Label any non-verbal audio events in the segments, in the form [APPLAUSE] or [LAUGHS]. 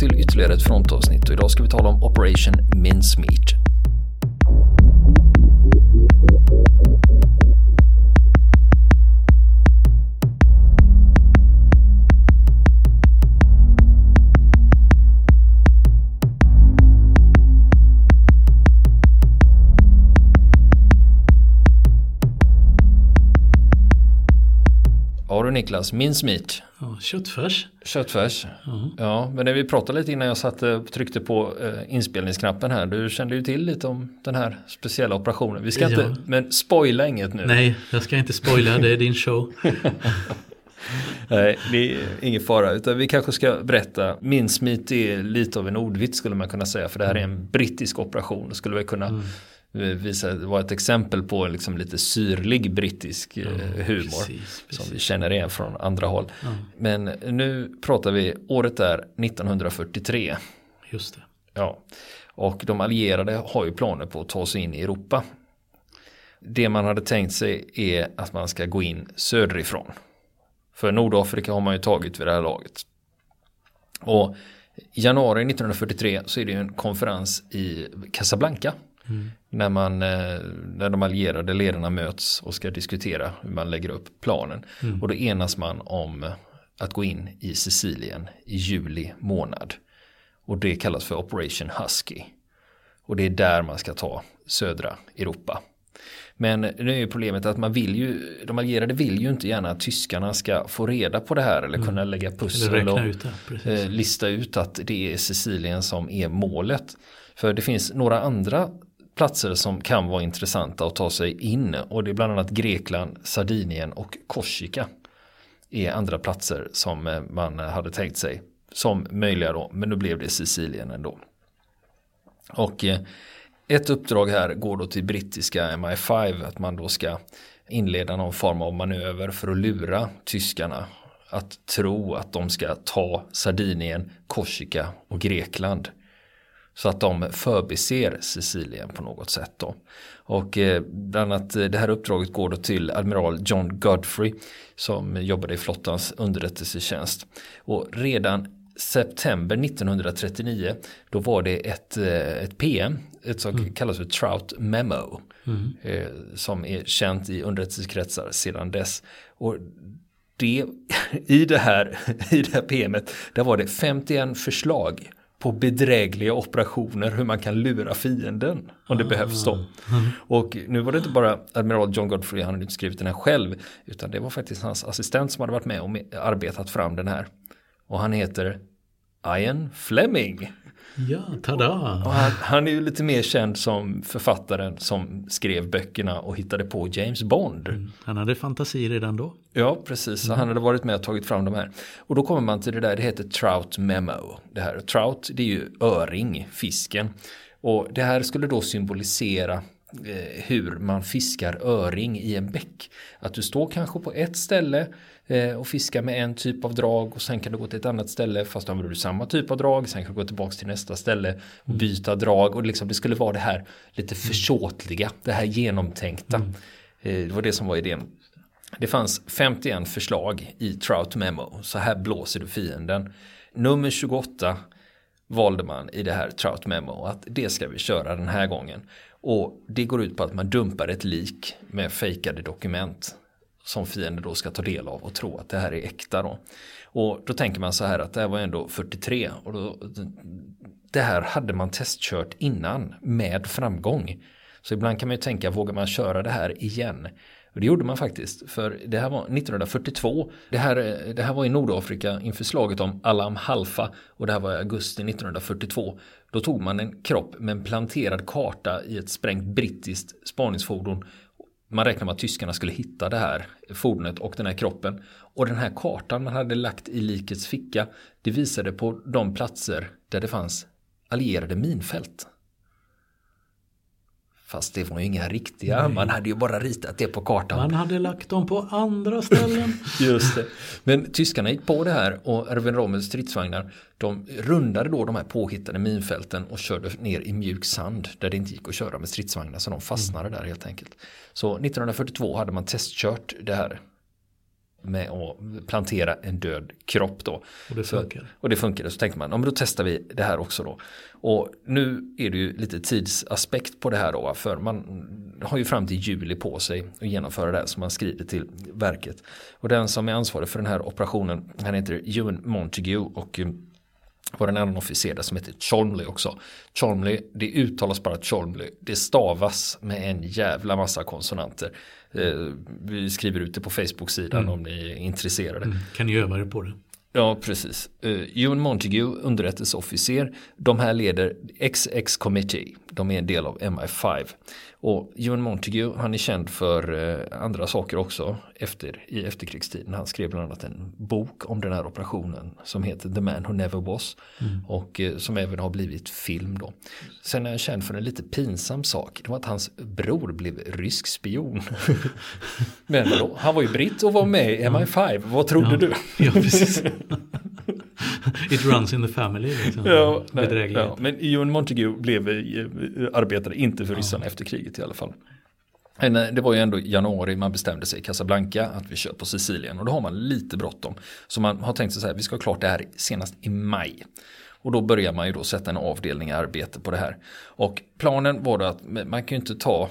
till ytterligare ett frontavsnitt och idag ska vi tala om Operation Mincemeat. Niklas, mincemeat. Ja, köttfärs. Köttfärs. Ja, men när vi pratade lite innan jag satte, tryckte på eh, inspelningsknappen här. Du kände ju till lite om den här speciella operationen. Vi ska Ja. inte, men spoila inget nu. Nej, jag ska inte spoila, det är din show. [LAUGHS] Nej, det är ingen fara. Utan vi kanske ska berätta. Mincemeat är lite av en ordvits skulle man kunna säga. För det här är en brittisk operation. Skulle väl kunna Mm. Eh, visa, vara ett exempel på liksom lite syrlig brittisk eh, humor. precis, precis. Som vi känner igen från andra håll. Ja. Men nu pratar vi, året är 1943. Just det. Ja, och de allierade har ju planer på att ta sig in i Europa. Det man hade tänkt sig är att man ska gå in söderifrån. För Nordafrika har man ju tagit vid det här laget. Och i januari 1943 så är det ju en konferens i Casablanca. När, man, eh, när de allierade ledarna möts och ska diskutera hur man lägger upp planen. Och då enas man om att gå in i Sicilien i juli månad. Och det kallas för Operation Husky. Och det är där man ska ta södra Europa. Men nu är ju problemet att man vill ju, de allierade vill ju inte gärna att tyskarna ska få reda på det här eller kunna lägga pussel och ut det. Eh, lista ut att det är Sicilien som är målet. För det finns några andra platser som kan vara intressanta att ta sig in och det är bland annat Grekland, Sardinien och Korsika är andra platser som eh, man hade tänkt sig som möjliga då, men nu blev det Sicilien ändå. Och eh, ett uppdrag här går då till brittiska MI5 att man då ska inleda någon form av manöver för att lura tyskarna att tro att de ska ta Sardinien, Korsika och Grekland. Så att de förbiser Sicilien på något sätt då. Och eh, bland annat eh, det här uppdraget går då till admiral John Godfrey som jobbade i flottans underrättelsetjänst. Och redan september 1939 då var det ett, eh, ett PM, ett som kallas för Trout Memo. Eh, som är känt i underrättelsekretsar sedan dess. Och det, [LAUGHS] i, det här, [LAUGHS] I det här PMet där var det 51 förslag på bedrägliga operationer hur man kan lura fienden om det behövs då. Och nu var det inte bara admiral John Godfrey, han hade inte skrivit den här själv, utan det var faktiskt hans assistent som hade varit med och arbetat fram den här. Och han heter Ian Fleming. Ja, tada! Och han, han är ju lite mer känd som författaren som skrev böckerna och hittade på James Bond. Han hade fantasi redan då. Ja, precis. Så han hade varit med och tagit fram de här. Och då kommer man till det där, det heter Trout Memo. Det här Trout, det är ju öring, fisken. Och det här skulle då symbolisera hur man fiskar öring i en bäck. Att du står kanske på ett ställe eh, och fiskar med en typ av drag och sen kan du gå till ett annat ställe fast då använder du samma typ av drag. Sen kan du gå tillbaka till nästa ställe och byta drag och liksom det skulle vara det här lite försåtliga, det här genomtänkta. Eh, det var det som var idén. Det fanns 51 förslag i Trout Memo. Så här blåser du fienden. Nummer 28 valde man i det här Trout Memo att det ska vi köra den här gången. Och det går ut på att man dumpar ett lik med fejkade dokument som fienden då ska ta del av och tro att det här är äkta då. Och då tänker man så här att det här var ändå 43 och då, det här hade man testkört innan med framgång. Så ibland kan man ju tänka, vågar man köra det här igen? Och det gjorde man faktiskt, för det här var 1942. Det här, det här var i Nordafrika inför slaget om Alam Halfa och det här var i augusti 1942. Då tog man en kropp med en planterad karta i ett sprängt brittiskt spaningsfordon. Man räknade med att tyskarna skulle hitta det här fordonet och den här kroppen. Och den här kartan man hade lagt i likets ficka, det visade på de platser där det fanns allierade minfält. Fast det var ju inga riktiga, man hade ju bara ritat det på kartan. Man hade lagt dem på andra ställen. [LAUGHS] Just det. Men tyskarna gick på det här och Erwin Rommels stridsvagnar de rundade då de här påhittade minfälten och körde ner i mjuk sand där det inte gick att köra med stridsvagnar så de fastnade där helt enkelt. Så 1942 hade man testkört det här med att plantera en död kropp då. Och det Så- funkar. Och det funkade, så tänkte man, ja, men då testar vi det här också då. Och nu är det ju lite tidsaspekt på det här då, för man har ju fram till juli på sig att genomföra det här som man skriver till verket. Och den som är ansvarig för den här operationen, han heter Ewan Montague och eh, var en annan officer där som heter Cholmley också. Cholmley, det uttalas bara Cholmley. Det stavas med en jävla massa konsonanter. Eh, vi skriver ut det på Facebook-sidan om ni är intresserade. Kan ni öva er på det? Ja, precis. Uh, Ewan Montague, underrättelseofficer. De här leder XX Committee. De är en del av MI5. Och Ewan Montague, han är känd för eh, andra saker också efter, i efterkrigstiden. Han skrev bland annat en bok om den här operationen som heter The Man Who Never Was. Och eh, som även har blivit film då. Sen är han känd för en lite pinsam sak. Det var att hans bror blev rysk spion. [LAUGHS] Men vadå? Han var ju britt och var med i MI5. Vad trodde du? Ja, precis. [LAUGHS] [LAUGHS] It runs in the family. Liksom. Ja, nej, ja, men Ewan Montague blev, eh, arbetade inte för ryssarna efter kriget i alla fall. Men eh, det var ju ändå januari man bestämde sig i Casablanca att vi kör på Sicilien och då har man lite bråttom. Så man har tänkt sig så här, vi ska ha klart det här senast i maj. Och då börjar man ju då sätta en avdelning i arbete på det här. Och planen var då att man kan ju inte ta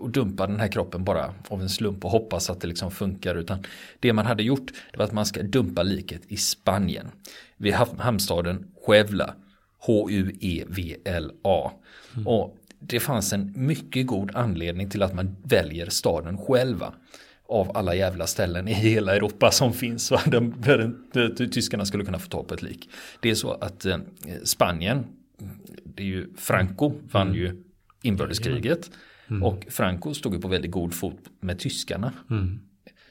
och dumpa den här kroppen bara av en slump och hoppas att det liksom funkar. Utan det man hade gjort det var att man ska dumpa liket i Spanien. Vid ham- hamnstaden Huevla. H-U-E-V-L-A. Och det fanns en mycket god anledning till att man väljer staden själva. Av alla jävla ställen i hela Europa som finns. va, Där, tyskarna skulle kunna få ta på ett lik. Det är så att eh, Spanien, det är ju Franco, vann ju inbördeskriget. Och Franco stod ju på väldigt god fot med tyskarna.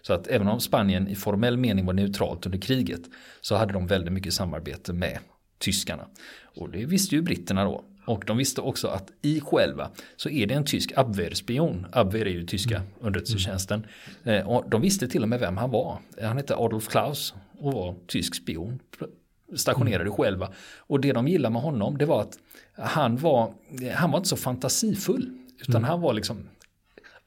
Så att även om Spanien i formell mening var neutralt under kriget så hade de väldigt mycket samarbete med tyskarna. Och det visste ju britterna då. Och de visste också att i själva så är det en tysk Abwehrspion. Abwehr är ju tyska underrättelsetjänsten. Eh, Och de visste till och med vem han var. Han hette Adolf Klaus och var tysk spion. Stationerade själva. Och det de gillade med honom det var att han var, han var inte så fantasifull. Utan han var liksom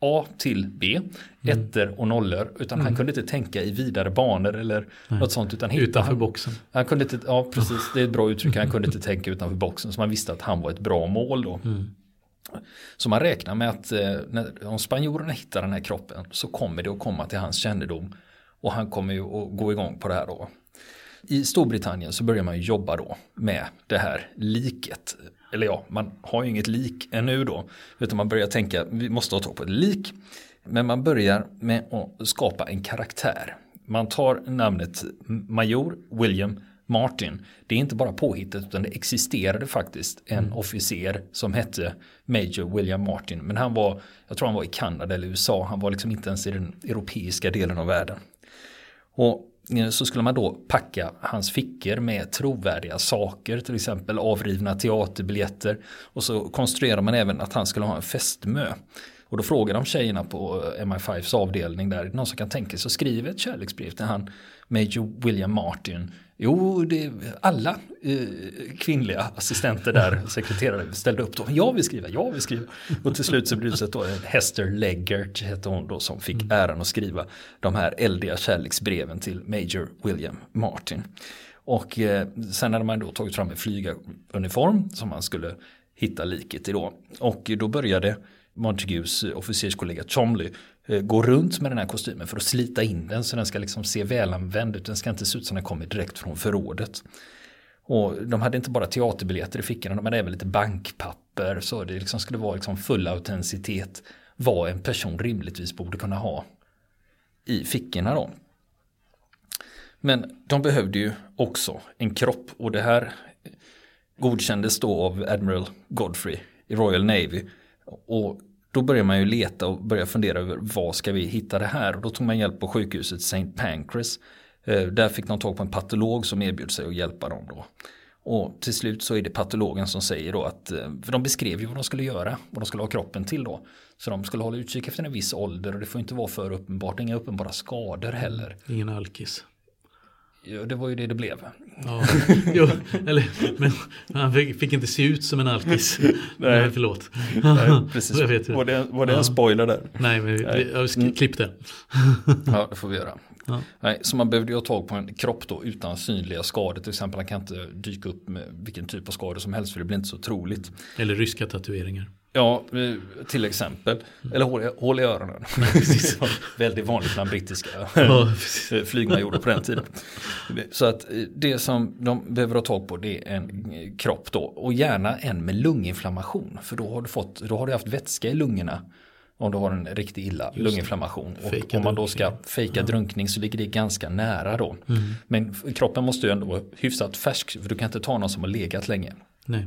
A till B, ettor och nollor. Utan han kunde inte tänka i vidare banor eller något sånt. Utan hitta- Utanför han, boxen. han kunde inte, ja precis, det är ett bra uttryck. Han kunde inte [LAUGHS] tänka utanför boxen. Så man visste att han var ett bra mål då. Så man räknar med att eh, när, om spanjorerna hittar den här kroppen så kommer det att komma till hans kännedom. Och han kommer ju att gå igång på det här då. I Storbritannien så börjar man jobba då med det här liket. Eller ja, man har ju inget lik ännu då. Utan man börjar tänka, vi måste ha tag på ett lik. Men man börjar med att skapa en karaktär. Man tar namnet Major William Martin. Det är inte bara påhittat utan det existerade faktiskt en officer som hette Major William Martin. Men han var, jag tror han var i Kanada eller USA, han var liksom inte ens i den europeiska delen av världen. Och Eh, så skulle man då packa hans fickor med trovärdiga saker, till exempel avrivna teaterbiljetter. Och så konstruerar man även att han skulle ha en fästmö. Och då frågar de tjejerna på eh, MI5s avdelning där, någon som kan tänka sig att skriva ett kärleksbrev till han Major William Martin. Jo, det, alla eh, kvinnliga assistenter där, sekreterare, ställde upp då. Jag vill skriva, jag vill skriva. Och till slut så blev det så att då, Hester Leggert hette hon då som fick äran att skriva de här eldiga kärleksbreven till Major William Martin. Och eh, sen hade man då tagit fram en flygaruniform som man skulle hitta liket i då. Och då började Montagues officerskollega Chomley Eh, gå runt med den här kostymen för att slita in den så den ska liksom se välanvänd ut. Den ska inte se ut som den kommer direkt från förrådet. Och de hade inte bara teaterbiljetter i fickorna, de hade även lite bankpapper. Så det liksom skulle vara liksom full autenticitet. Vad en person rimligtvis borde kunna ha i fickorna då. Men de behövde ju också en kropp och det här godkändes då av Admiral Godfrey i Royal Navy. Och då börjar man ju leta och börja fundera över vad ska vi hitta det här? Och då tog man hjälp på sjukhuset St. Pancras. Eh, där fick de tag på en patolog som erbjöd sig att hjälpa dem då. Och till slut så är det patologen som säger då att, eh, för de beskrev ju vad de skulle göra, vad de skulle ha kroppen till då. Så de skulle hålla utkik efter en viss ålder och det får inte vara för uppenbart, inga uppenbara skador heller. Ingen alkis. Ja, det var ju det det blev. Ja, [LAUGHS] jo, eller, men han fick, fick inte se ut som en alkis. Nej, förlåt. Nej, [LAUGHS] precis. Jag vet. Var det, var det Ja. en spoiler där? Nej, men vi, Nej. jag klipp det. Ja, det får vi göra. Ja. Nej, så man behövde ju ha tag på en kropp då utan synliga skador. Till exempel han kan inte dyka upp med vilken typ av skador som helst för det blir inte så troligt. Eller ryska tatueringar. Ja, eh, till exempel. Eller hål hål i öronen. [LAUGHS] Väldigt vanligt bland brittiska Ja, flygmajorer på den tiden. Så att eh, det som de behöver ha tag på det är en eh, kropp då. Och gärna en med lunginflammation. För då har du, fått, då har du haft vätska i lungorna. Om du har en riktigt illa Just lunginflammation. Och om man då ska fejka drunkning så ligger det ganska nära då. Men kroppen måste ju ändå vara hyfsat färsk. För du kan inte ta någon som har legat länge. Nej.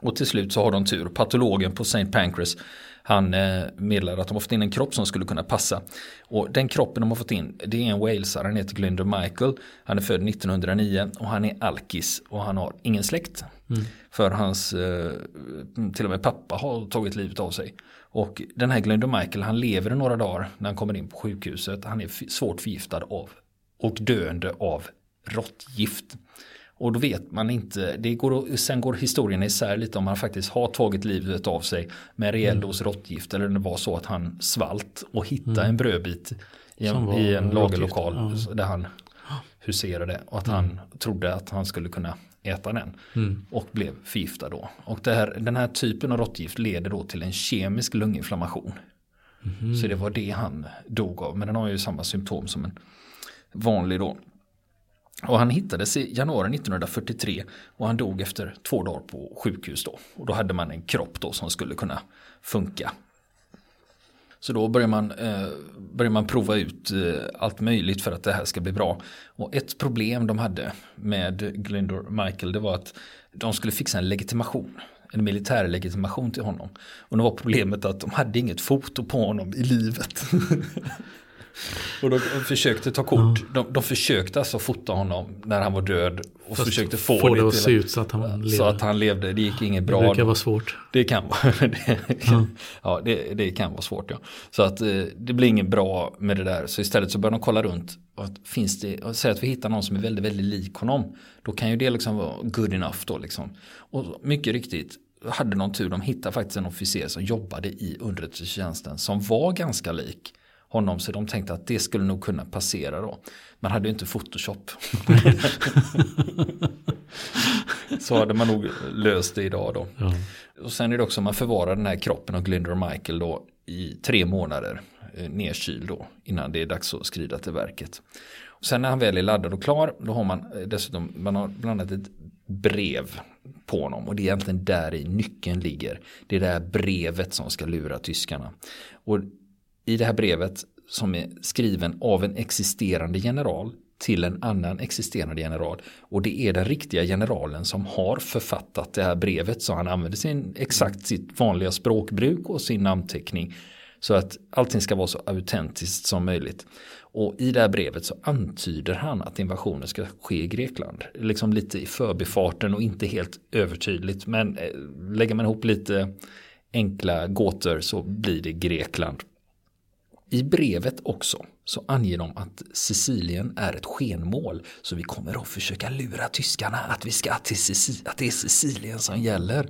Och till slut så har de tur. Patologen på St. Pancras han eh, meddelar att de har fått in en kropp som skulle kunna passa. Och den kroppen de har fått in det är en walesare, han heter Glynder Michael. Han är född 1909 och han är alkis och han har ingen släkt. För hans, eh, till och med pappa har tagit livet av sig. Och den här Glynder Michael han lever i några dagar när han kommer in på sjukhuset. Han är svårt förgiftad av och döende av råttgift. Och då vet man inte, det går, sen går historien isär lite om han faktiskt har tagit livet av sig med rejäl dos råttgift eller om det var så att han svalt och hittade en brödbit i en, i en lagerlokal ja. där han huserade och att han trodde att han skulle kunna äta den Mm. och blev förgiftad då. Och här, den här typen av råttgift leder då till en kemisk lunginflammation. Mhm. Så det var det han dog av, men den har ju samma symptom som en vanlig då. Och han hittades i januari 1943 och han dog efter två dagar på sjukhus då. Och då hade man en kropp då som skulle kunna funka. Så då börjar man, eh, börjar man prova ut eh, allt möjligt för att det här ska bli bra. Och ett problem de hade med Glendor Michael det var att de skulle fixa en legitimation. En militär legitimation till honom. Och det var problemet att de hade inget foto på honom i livet. [LAUGHS] Och de försökte ta kort. De, de försökte alltså fota honom när han var död. Och Fast försökte få få det det att se ut så att han så lever. att han levde. Det gick inget Det bra. brukar vara svårt. Det kan vara, [LAUGHS] det, ja, det, det kan vara svårt. Ja. Så att eh, det blir inget bra med det där. Så istället så börjar de kolla runt. Och att finns det, och säg att vi hittar någon som är väldigt, väldigt lik honom. Då kan ju det liksom vara good enough då liksom. Och mycket riktigt hade någon tur. De hittade faktiskt en officer som jobbade i underrättelsetjänsten. Som var ganska lik honom. Så de tänkte att det skulle nog kunna passera då. Man hade ju inte Photoshop. [LAUGHS] så hade man nog löst det idag då. Ja. Och sen är det också man förvarar den här kroppen av och Michael då i tre månader eh, nedkyld då innan det är dags att skrida till verket. Och sen när han väl är laddad och klar då har man eh, dessutom man har bland annat ett brev på honom och det är egentligen där i nyckeln ligger. Det är det här brevet som ska lura tyskarna. Och i det här brevet som är skriven av en existerande general till en annan existerande general. Och det är den riktiga generalen som har författat det här brevet. Så han använder sin, exakt sitt vanliga språkbruk och sin namnteckning. Så att allting ska vara så autentiskt som möjligt. Och i det här brevet så antyder han att invasionen ska ske i Grekland. Liksom lite i förbifarten och inte helt övertydligt. Men eh, lägger man ihop lite enkla gåtor så blir det Grekland. I brevet också så anger de att Sicilien är ett skenmål. Så vi kommer att försöka lura tyskarna att, vi ska till Sicilien, att det är Sicilien som gäller.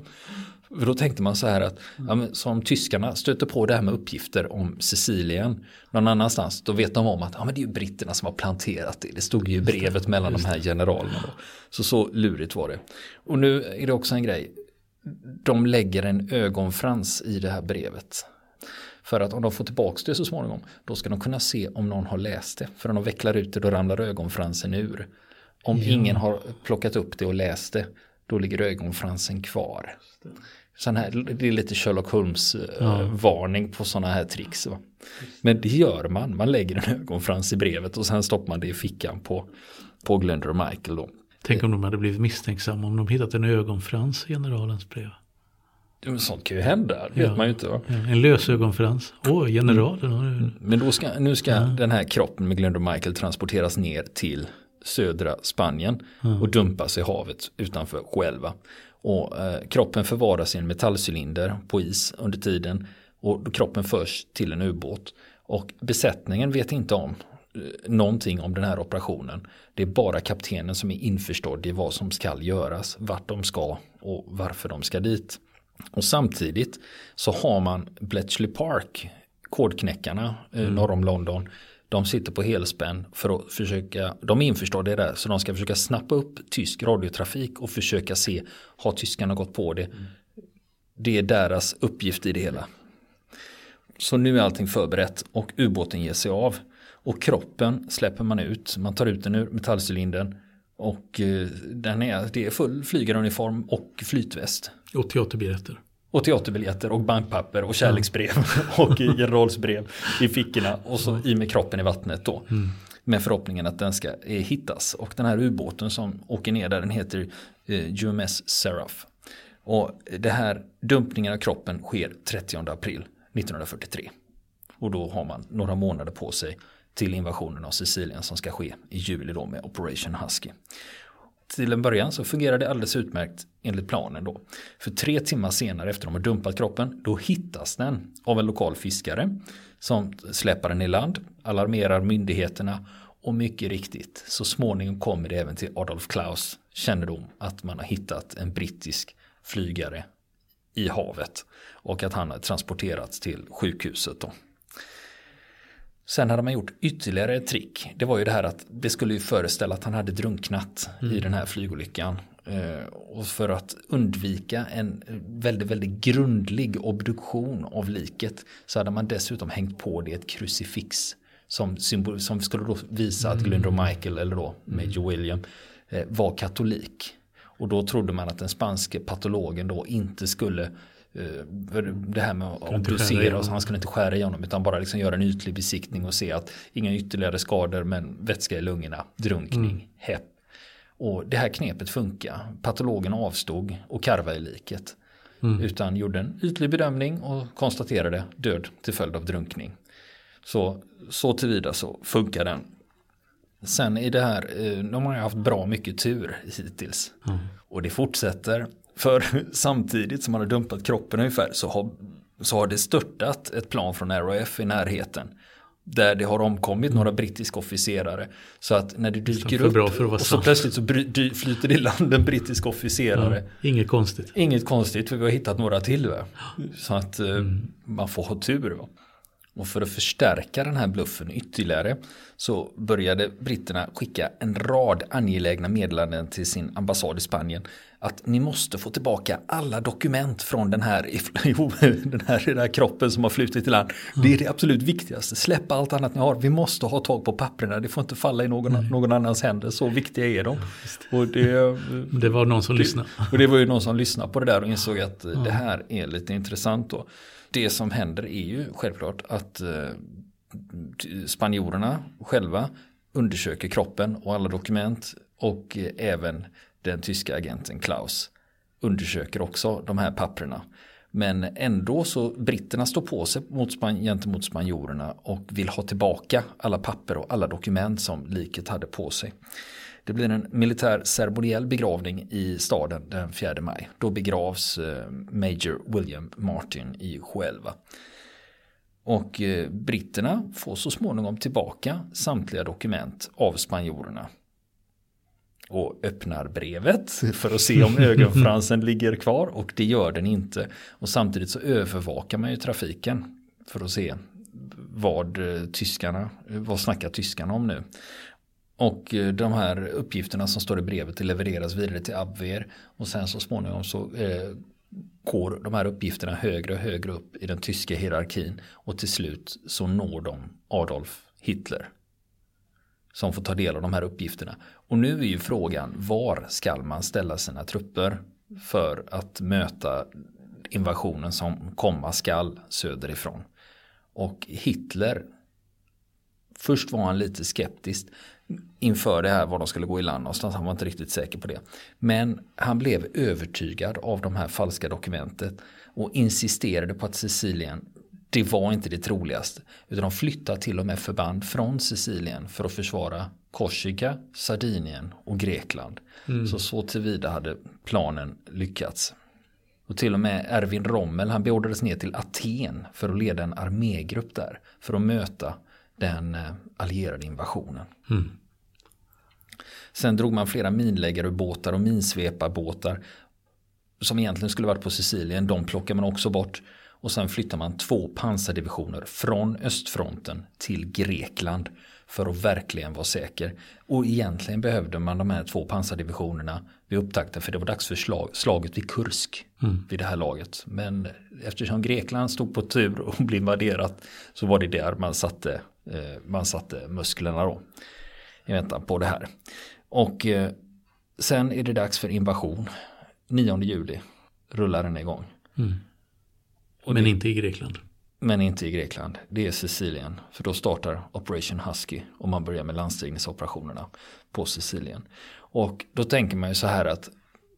För då tänkte man så här att ja, som tyskarna stöter på det här med uppgifter om Sicilien någon annanstans. Då vet de om att ja, men det är ju britterna som har planterat det. Det stod ju i brevet mellan de här generalerna. Då. Så så lurigt var det. Och nu är det också en grej. De lägger en ögonfrans i det här brevet. För att om de får tillbaka det så småningom då ska de kunna se om någon har läst det. För om de vecklar ut det då ramlar ögonfransen ur. Om Ja. ingen har plockat upp det och läst det då ligger ögonfransen kvar. Sån här, det är lite Sherlock Holmes eh, Ja. varning på sådana här tricks. Va? Men det gör man, man lägger en ögonfrans i brevet och sen stoppar man det i fickan på, på Glender och Michael då. Tänk om de hade blivit misstänksamma om de hittat en ögonfrans i generalens brev. Ja, Sånt kan ju hända, det vet Ja. man ju inte. Va? Ja, en lösögonfrans. Åh, generalen har du. Men då ska, nu ska den här kroppen med Glender och Michael transporteras ner till södra Spanien och dumpas i havet utanför Huelva. Och eh, kroppen förvaras i en metallcylinder på is under tiden och kroppen förs till en ubåt. Och besättningen vet inte om eh, någonting om den här operationen. Det är bara kaptenen som är införstådd i vad som ska göras, vart de ska och varför de ska dit. Och samtidigt så har man Bletchley Park, kodknäckarna eh, norr om London. De sitter på helspänn för att försöka, de är införstådda i det där, så de ska försöka snappa upp tysk radiotrafik och försöka se, har tyskarna gått på det? Det är deras uppgift i det hela. Så nu är allting förberett och ubåten ger sig av. Och kroppen släpper man ut, man tar ut den ur metallcylindern och eh, den är, det är full flygaruniform och flytväst. Och teaterbiljetter. Och teaterbiljetter och bankpapper och kärleksbrev [LAUGHS] och generalsbrev i fickorna och så i med kroppen i vattnet då. Mm. Med förhoppningen att den ska eh, hittas. Och den här ubåten som åker ner där den heter eh, UMS Seraph. Och det här dumpningen av kroppen sker 30 april 1943. Och då har man några månader på sig till invasionen av Sicilien som ska ske i juli då med Operation Husky. Till en början så fungerar det alldeles utmärkt enligt planen då. För tre timmar senare efter de har dumpat kroppen då hittas den av en lokal fiskare som släpper den i land, alarmerar myndigheterna och mycket riktigt så småningom kommer det även till Adolf Klaus kännedom att man har hittat en brittisk flygare i havet och att han har transporterats till sjukhuset då. Sen hade man gjort ytterligare ett trick. Det var ju det här att det skulle ju föreställa att han hade drunknat mm. i den här flygolyckan. Eh, och för att undvika en väldigt, väldigt grundlig obduktion av liket så hade man dessutom hängt på det ett krucifix som, symbol, som skulle då visa att Glyndor mm. Michael eller då Major mm. William eh, var katolik. Och då trodde man att den spanske patologen då inte skulle det här med att obducera och han skulle inte skära igenom utan bara liksom göra en ytlig besiktning och se att inga ytterligare skador men vätska i lungorna, drunkning, mm. hepp. Och det här knepet funkar. Patologen avstod och karvade i liket. Mm. Utan gjorde en ytlig bedömning och konstaterade död till följd av drunkning. Så, så tillvida så funkar den. Sen är det här, eh, de har haft bra mycket tur hittills. Mm. Och det fortsätter. För [LAUGHS] samtidigt som man har dumpat kroppen ungefär så har, så har det störtat ett plan från RAF i närheten. Där det har omkommit några brittiska officerare. Så att när det dyker upp och så plötsligt så flyter det i land en brittisk officerare. Ja, inget konstigt. Inget konstigt för vi har hittat några till. Va? Så att eh, mm. man får ha tur. Va? Och för att förstärka den här bluffen ytterligare så började britterna skicka en rad angelägna meddelanden till sin ambassad i Spanien att ni måste få tillbaka alla dokument från den här, [LAUGHS] den här, den här kroppen som har flutit i land. Mm. Det är det absolut viktigaste. Släpp allt annat ni har. Vi måste ha tag på papperna. Det får inte falla i någon, mm. någon annans händer. Så viktiga är de. Och det, det var någon som det, lyssnade. Och det var ju någon som lyssnade på det där och insåg att mm. det här är lite intressant. Då. Det som händer är ju självklart att eh, spanjorerna själva undersöker kroppen och alla dokument och eh, även den tyska agenten Klaus undersöker också de här papperna. Men ändå så britterna står på sig mot span, gentemot spanjorerna och vill ha tillbaka alla papper och alla dokument som liket hade på sig. Det blir en militär ceremoniell begravning i staden den 4 maj. Då begravs eh, Major William Martin i Huelva. Och eh, britterna får så småningom tillbaka samtliga dokument av spanjorerna och öppnar brevet för att se om ögonfransen [LAUGHS] ligger kvar och det gör den inte. Och samtidigt så övervakar man ju trafiken för att se vad eh, tyskarna, vad snackar tyskarna om nu. Och eh, de här uppgifterna som står i brevet levereras vidare till Abwehr och sen så småningom så eh, går de här uppgifterna högre och högre upp i den tyska hierarkin och till slut så når de Adolf Hitler som får ta del av de här uppgifterna. Och nu är ju frågan var ska man ställa sina trupper för att möta invasionen som komma skall söderifrån. Och Hitler, först var han lite skeptisk inför det här var de skulle gå i land någonstans. Han var inte riktigt säker på det. Men han blev övertygad av de här falska dokumentet och insisterade på att Sicilien det var inte det troligaste. Utan de flyttade till och med förband från Sicilien för att försvara Korsika, Sardinien och Grekland. Mm. Så så tillvida hade planen lyckats. Och till och med Erwin Rommel han beordrades ner till Aten för att leda en armégrupp där. För att möta den eh, allierade invasionen. Mm. Sen drog man flera minläggarubåtar och minsveparbåtar som egentligen skulle varit på Sicilien. De plockar man också bort. Och sen flyttar man två pansardivisioner från östfronten till Grekland för att verkligen vara säker. Och egentligen behövde man de här två pansardivisionerna vid upptakten för det var dags för slag, slaget vid Kursk mm. vid det här laget. Men eftersom Grekland stod på tur [LAUGHS] och blev invaderat så var det där man satte, eh, man satte musklerna då. I väntan på det här. Och eh, sen är det dags för invasion. 9 juli rullar den igång. Mm. Men det, inte i Grekland. Men inte i Grekland. Det är Sicilien. För då startar Operation Husky och man börjar med landstigningsoperationerna på Sicilien. Och då tänker man ju så här att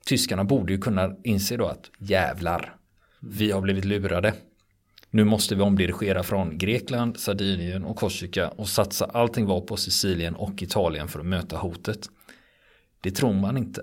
tyskarna borde ju kunna inse då att jävlar, vi har blivit lurade. Nu måste vi omdirigera från Grekland, Sardinien och Korsika och satsa allting var på Sicilien och Italien för att möta hotet. Det tror man inte.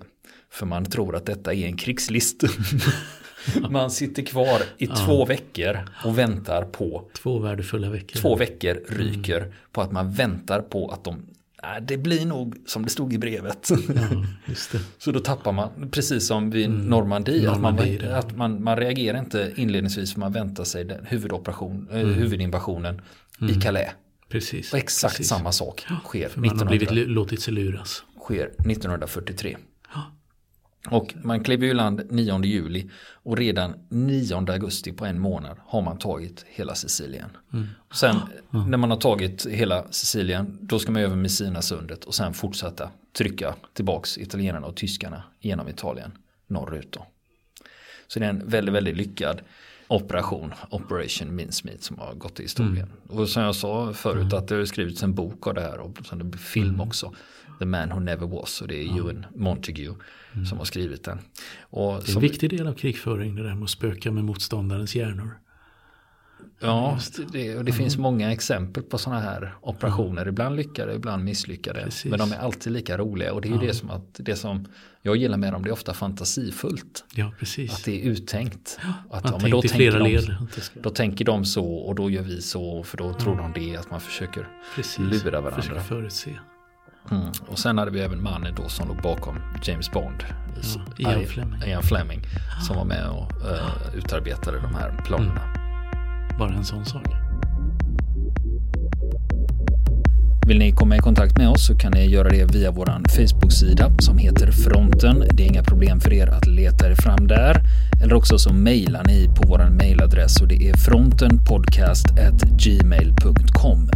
För man tror att detta är en krigslist. [LAUGHS] Man sitter kvar i ja. två veckor och väntar på Två värdefulla veckor. Två veckor ryker mm. på att man väntar på att de äh, det blir nog som det stod i brevet. Ja, [LAUGHS] Så då tappar man, precis som vid mm. Normandie, Normandie att, man, att man, man reagerar inte inledningsvis för man väntar sig den huvudoperation, eh, mm. huvudinvasionen mm. i Calais. Precis. Och exakt precis. samma sak sker. För man 1900, har blivit låtit sig luras. Sker 1943. Och man klev ju land 9 juli och redan 9 augusti på en månad har man tagit hela Sicilien. Mm. Sen mm. när man har tagit hela Sicilien då ska man över Messina-sundet och sen fortsätta trycka tillbaks italienarna och tyskarna genom Italien norrut. Då. Så det är en väldigt, väldigt lyckad operation, Operation Mincemeat som har gått i historien. Mm. Och som jag sa förut mm. att det har skrivits en bok av det här och sen det blir film mm. också. The Man Who Never Was och det är mm. Ewan Montague mm. som har skrivit den. Och det är en viktig del av krigföring det där med att spöka med motståndarens hjärnor. Ja, det, och det finns många exempel på sådana här operationer. Ibland lyckade, ibland misslyckade. Precis. Men de är alltid lika roliga. Och det är ju det som, att, det som jag gillar med dem. Det är ofta fantasifullt. Ja, precis. Att det är uttänkt. Att, man ja, men då, tänker de, led. då tänker de så och då gör vi så. För då tror de det. Att man försöker precis. lura varandra. Försöker förutse. Mm. Och sen hade vi även mannen då som låg bakom James Bond. Ja, Ian Fleming. Ian Fleming. Som var med och uh, utarbetade de här planerna. Mm. Bara en sån sak. Vill ni komma i kontakt med oss så kan ni göra det via vår Facebook-sida som heter Fronten. Det är inga problem för er att leta er fram där. Eller också så mejlar ni på vår mejladress och det är frontenpodcast.gmail.com.